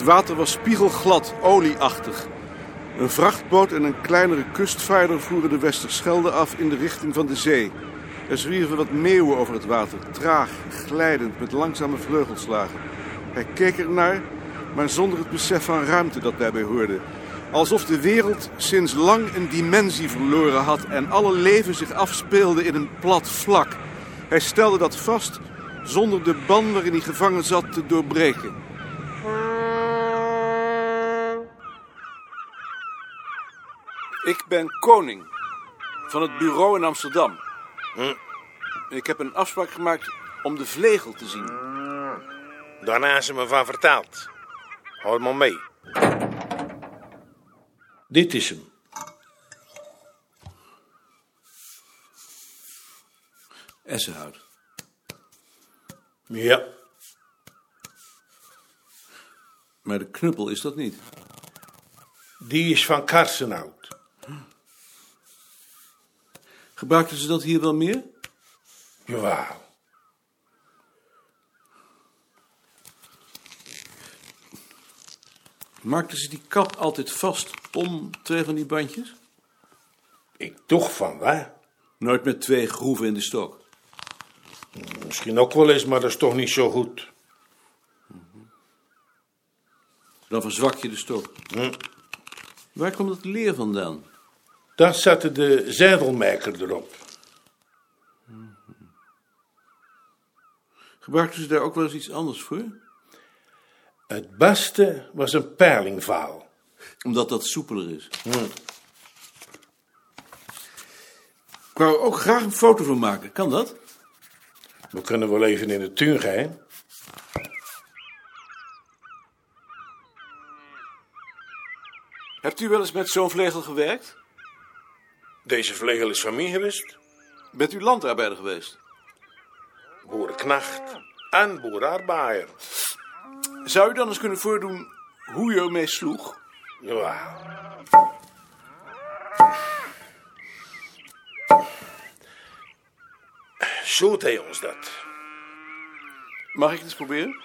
Het water was spiegelglad, olieachtig. Een vrachtboot en een kleinere kustvaarder voeren de Westerschelde af in de richting van de zee. Er zwierven wat meeuwen over het water, traag, glijdend, met langzame vleugelslagen. Hij keek ernaar, maar zonder het besef van ruimte dat daarbij hoorde. Alsof de wereld sinds lang een dimensie verloren had en alle leven zich afspeelde in een plat vlak. Hij stelde dat vast zonder de ban waarin hij gevangen zat te doorbreken. Ik ben koning van het bureau in Amsterdam. Ik heb een afspraak gemaakt om de vlegel te zien. Daarna is ze me van verteld. Houd maar mee. Dit is hem. Essenhout. Ja. Maar de knuppel is dat niet. Die is van Karsenhout. Gebruikten ze dat hier wel meer? Jawel. Maakten ze die kap altijd vast om twee van die bandjes? Ik toch van waar? Nooit met twee groeven in de stok. Misschien ook wel eens, maar dat is toch niet zo goed. Dan verzwak je de stok. Hm. Waar komt het leer vandaan? Daar zette de zedelmerker erop. Gebruikten ze daar ook wel eens iets anders voor? Het beste was een perlingvaal. Omdat dat soepeler is. Hm. Ik wou er ook graag een foto van maken. Kan dat? We kunnen wel even in de tuin gaan. Hebt u wel eens met zo'n vlegel gewerkt? Deze vlegel is van mij geweest. Bent u landarbeider geweest? Boerenknacht en boerarbeider. Zou u dan eens kunnen voordoen hoe je ermee sloeg? Ja. Zo deed ons dat. Mag ik het eens proberen?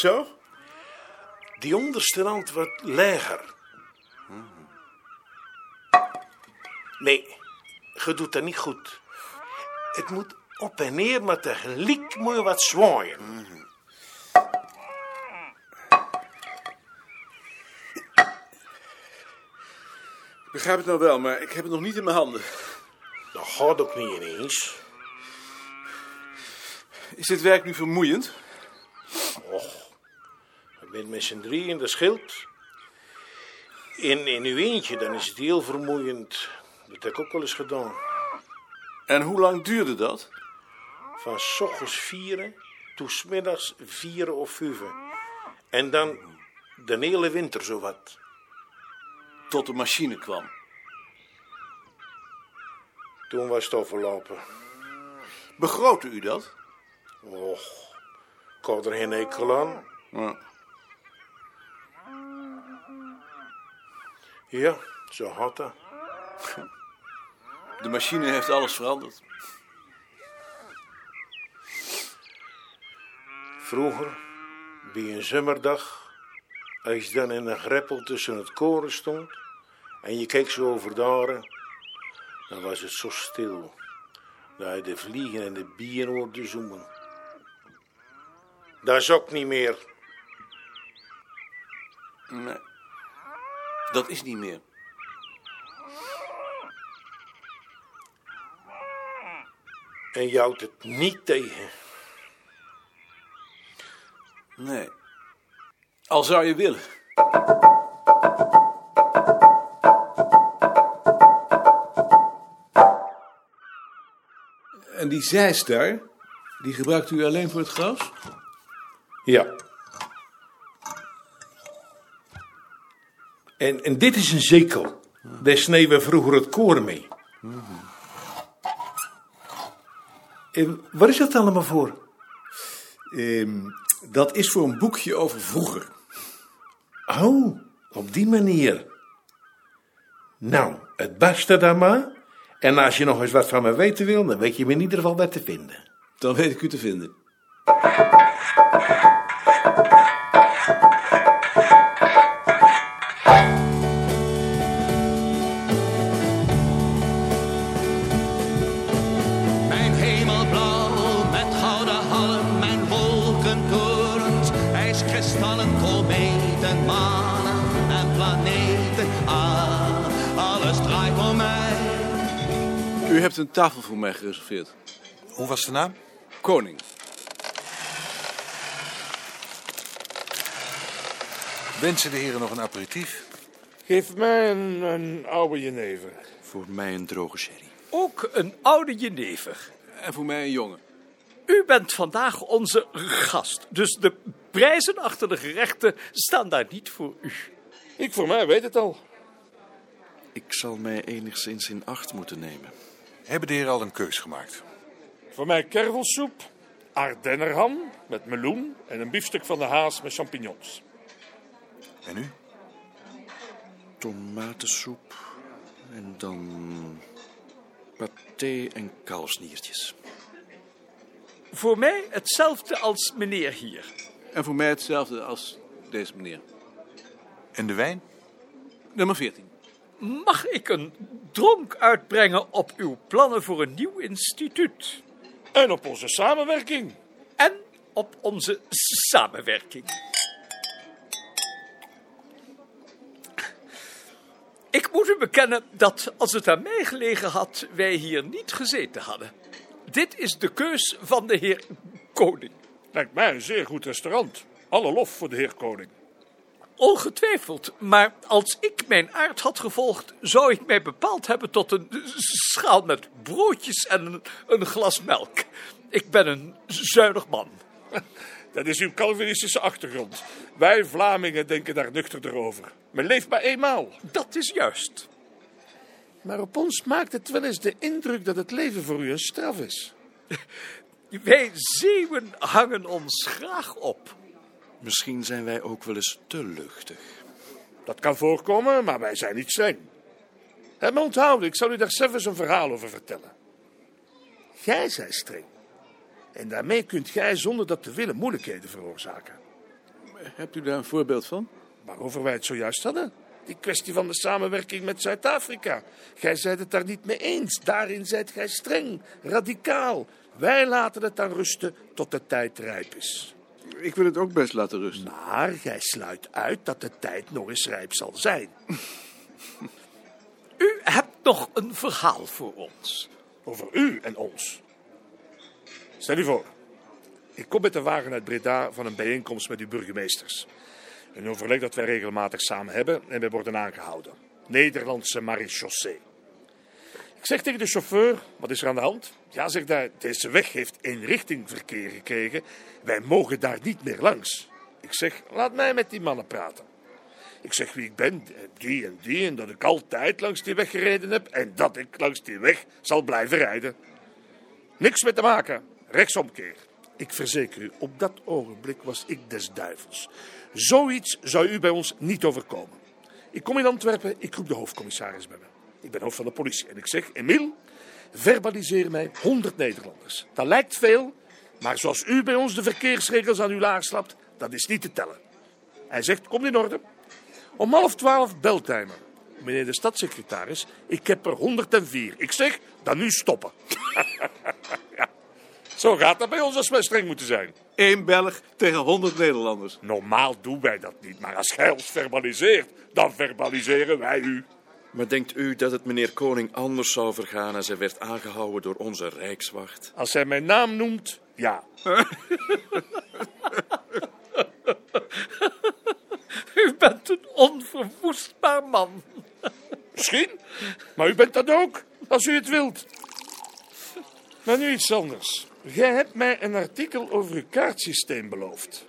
Zo? Die onderste rand wordt lager. Nee, je doet dat niet goed. Het moet op en neer, maar tegelijk moet je wat zwaaien. Ik begrijp het nou wel, maar ik heb het nog niet in mijn handen. Dat gaat ook niet ineens. Is dit werk nu vermoeiend? Bent met z'n drieën, dat scheelt. In, in uw eentje, dan is het heel vermoeiend. Dat heb ik ook wel eens gedaan. En hoe lang duurde dat? Van s ochtends vieren tot 's middags vieren of vijven. En dan de hele winter zowat. Tot de machine kwam. Toen was het overlopen. Begrootte u dat? Och, ik had er geen enkel aan. Ja. Ja, zo had dat. De machine heeft alles veranderd. Vroeger, bij een zomerdag, als je dan in een greppel tussen het koren stond en je keek zo over de aren, dan was het zo stil dat je de vliegen en de bieren hoorde zoemen. Dat is ook niet meer. Nee. Dat is niet meer. En je houdt het niet tegen. Nee. Al zou je willen. En die daar, die gebruikt u alleen voor het gras? Ja. En, en dit is een zekel. Daar sneden we vroeger het koren mee. En wat is dat allemaal voor? Ehm, dat is voor een boekje over vroeger. Oh, op die manier. Nou, het beste dan maar. En als je nog eens wat van me weten wil, dan weet je me in ieder geval waar te vinden. Dan weet ik u te vinden. IJskristallen, kometen, manen en planeten. Ah, alles draait om mij. U hebt een tafel voor mij gereserveerd. Hoe was de naam? Koning. Wensen de heren nog een aperitief? Geef mij een, een oude jenever. Voor mij een droge sherry. Ook een oude jenever. En voor mij een jongen. U bent vandaag onze gast, dus de prijzen achter de gerechten staan daar niet voor u. Ik voor mij weet het al. Ik zal mij enigszins in acht moeten nemen. Hebben de heren al een keus gemaakt? Voor mij kervelsoep, ardennerham met meloen en een biefstuk van de haas met champignons. En u? Tomatensoep en dan paté en kalfsniertjes. Voor mij hetzelfde als meneer hier. En voor mij hetzelfde als deze meneer. En de wijn? Nummer 14. Mag ik een dronk uitbrengen op uw plannen voor een nieuw instituut? En op onze samenwerking. En op onze samenwerking. Ik moet u bekennen dat als het aan mij gelegen had, wij hier niet gezeten hadden. Dit is de keus van de heer Koning. Lijkt mij een zeer goed restaurant. Alle lof voor de heer Koning. Ongetwijfeld, maar als ik mijn aard had gevolgd, zou ik mij bepaald hebben tot een schaal met broodjes en een, een glas melk. Ik ben een zuinig man. Dat is uw Calvinistische achtergrond. Wij Vlamingen denken daar nuchterder over. Men leeft maar eenmaal. Dat is juist. Maar op ons maakt het wel eens de indruk dat het leven voor u een straf is. Wij zeeuwen hangen ons graag op. Misschien zijn wij ook wel eens te luchtig. Dat kan voorkomen, maar wij zijn niet streng. Heb me onthouden, ik zal u daar zelfs een verhaal over vertellen. Gij zijt streng. En daarmee kunt gij zonder dat te willen moeilijkheden veroorzaken. Hebt u daar een voorbeeld van? Waarover wij het zojuist hadden. Die kwestie van de samenwerking met Zuid-Afrika. Gij zijt het daar niet mee eens. Daarin zijt gij streng, radicaal. Wij laten het dan rusten tot de tijd rijp is. Ik wil het ook best laten rusten. Maar gij sluit uit dat de tijd nog eens rijp zal zijn. U hebt nog een verhaal voor ons. Over u en ons. Stel u voor. Ik kom met de wagen uit Breda van een bijeenkomst met uw burgemeesters. Een overleg dat wij regelmatig samen hebben en wij worden aangehouden. Nederlandse marechaussee. Ik zeg tegen de chauffeur, wat is er aan de hand? Ja, zegt hij, deze weg heeft eenrichtingverkeer gekregen. Wij mogen daar niet meer langs. Ik zeg, laat mij met die mannen praten. Ik zeg wie ik ben, die en die, en dat ik altijd langs die weg gereden heb en dat ik langs die weg zal blijven rijden. Niks mee te maken, rechtsomkeer. Ik verzeker u, op dat ogenblik was ik des duivels. Zoiets zou u bij ons niet overkomen. Ik kom in Antwerpen, ik roep de hoofdcommissaris bij me. Ik ben hoofd van de politie en ik zeg, Emiel, verbaliseer mij 100 Nederlanders. Dat lijkt veel, maar zoals u bij ons de verkeersregels aan uw laag slapt, dat is niet te tellen. Hij zegt, kom in orde. Om half twaalf belt. Meneer de stadssecretaris, ik heb er 104. Ik zeg, dan nu stoppen. Zo gaat dat bij ons als wij streng moeten zijn. Eén Belg tegen 100 Nederlanders. Normaal doen wij dat niet, maar als gij ons verbaliseert, dan verbaliseren wij u. Maar denkt u dat het meneer Koning anders zou vergaan als hij werd aangehouden door onze rijkswacht? Als hij mijn naam noemt, ja. U bent een onverwoestbaar man. Misschien, maar u bent dat ook, als u het wilt. Maar nu iets anders. Jij hebt mij een artikel over uw kaartsysteem beloofd.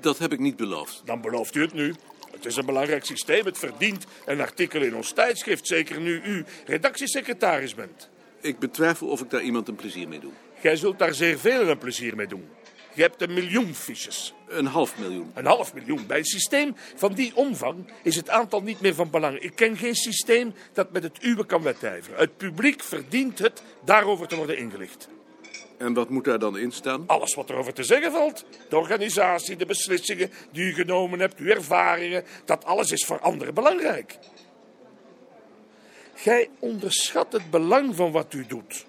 Dat heb ik niet beloofd. Dan belooft u het nu. Het is een belangrijk systeem. Het verdient een artikel in ons tijdschrift. Zeker nu u redactiesecretaris bent. Ik betwijfel of ik daar iemand een plezier mee doe. Gij zult daar zeer veel een plezier mee doen. Je hebt een miljoen fiches. Een half miljoen. Een half miljoen. Bij een systeem van die omvang is het aantal niet meer van belang. Ik ken geen systeem dat met het uwe kan wedijveren. Het publiek verdient het daarover te worden ingelicht. En wat moet daar dan in staan? Alles wat erover te zeggen valt. De organisatie, de beslissingen die u genomen hebt, uw ervaringen. Dat alles is voor anderen belangrijk. Gij onderschat het belang van wat u doet.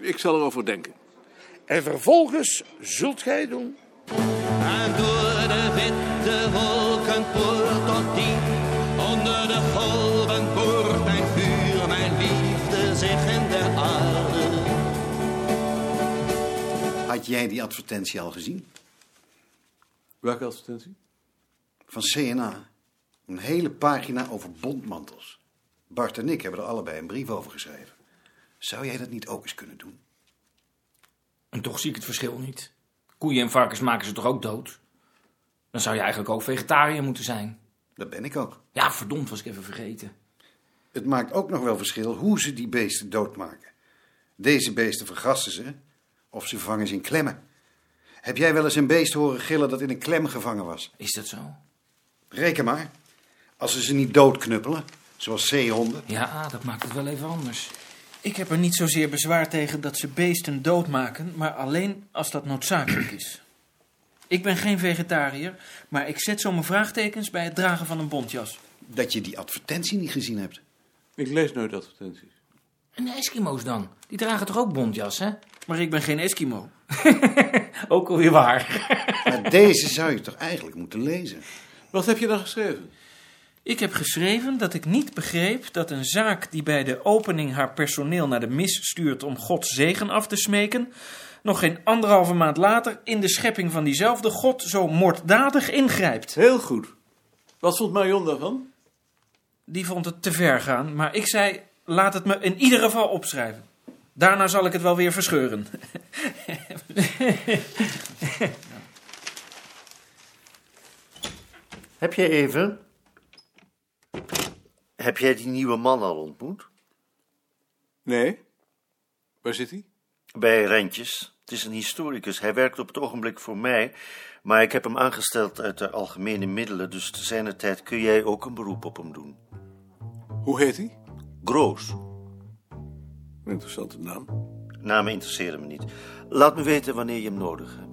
Ik zal erover denken. En vervolgens zult gij doen En door de witte wolken Had jij die advertentie al gezien? Welke advertentie? Van CNA. Een hele pagina over bondmantels. Bart en ik hebben er allebei een brief over geschreven. Zou jij dat niet ook eens kunnen doen? En toch zie ik het verschil niet. Koeien en varkens maken ze toch ook dood? Dan zou je eigenlijk ook vegetariër moeten zijn. Dat ben ik ook. Ja, verdomd, was ik even vergeten. Het maakt ook nog wel verschil hoe ze die beesten doodmaken. Deze beesten vergassen ze of ze vangen ze in klemmen. Heb jij wel eens een beest horen gillen dat in een klem gevangen was? Is dat zo? Reken maar. Als ze ze niet doodknuppelen, zoals zeehonden. Ja, dat maakt het wel even anders. Ik heb er niet zozeer bezwaar tegen dat ze beesten doodmaken, maar alleen als dat noodzakelijk is. Ik ben geen vegetariër, maar ik zet zomaar vraagtekens bij het dragen van een bontjas. Dat je die advertentie niet gezien hebt. Ik lees nooit advertenties. En de Eskimo's dan? Die dragen toch ook bontjas, hè? Maar ik ben geen Eskimo. Ook alweer waar. Maar deze zou je toch eigenlijk moeten lezen? Wat heb je dan geschreven? Ik heb geschreven dat ik niet begreep dat een zaak die bij de opening haar personeel naar de mis stuurt om Gods zegen af te smeken, nog geen anderhalve maand later in de schepping van diezelfde God zo moorddadig ingrijpt. Heel goed. Wat vond Marion daarvan? Die vond het te ver gaan, maar ik zei: laat het me in ieder geval opschrijven. Daarna zal ik het wel weer verscheuren. Heb jij even? Heb jij die nieuwe man al ontmoet? Nee. Waar zit hij? Bij Rentjes. Het is een historicus. Hij werkt op het ogenblik voor mij, maar ik heb hem aangesteld uit de algemene middelen, dus te zijner tijd kun jij ook een beroep op hem doen. Hoe heet hij? Groos. Interessante naam. Namen interesseren me niet. Laat me weten wanneer je hem nodig hebt.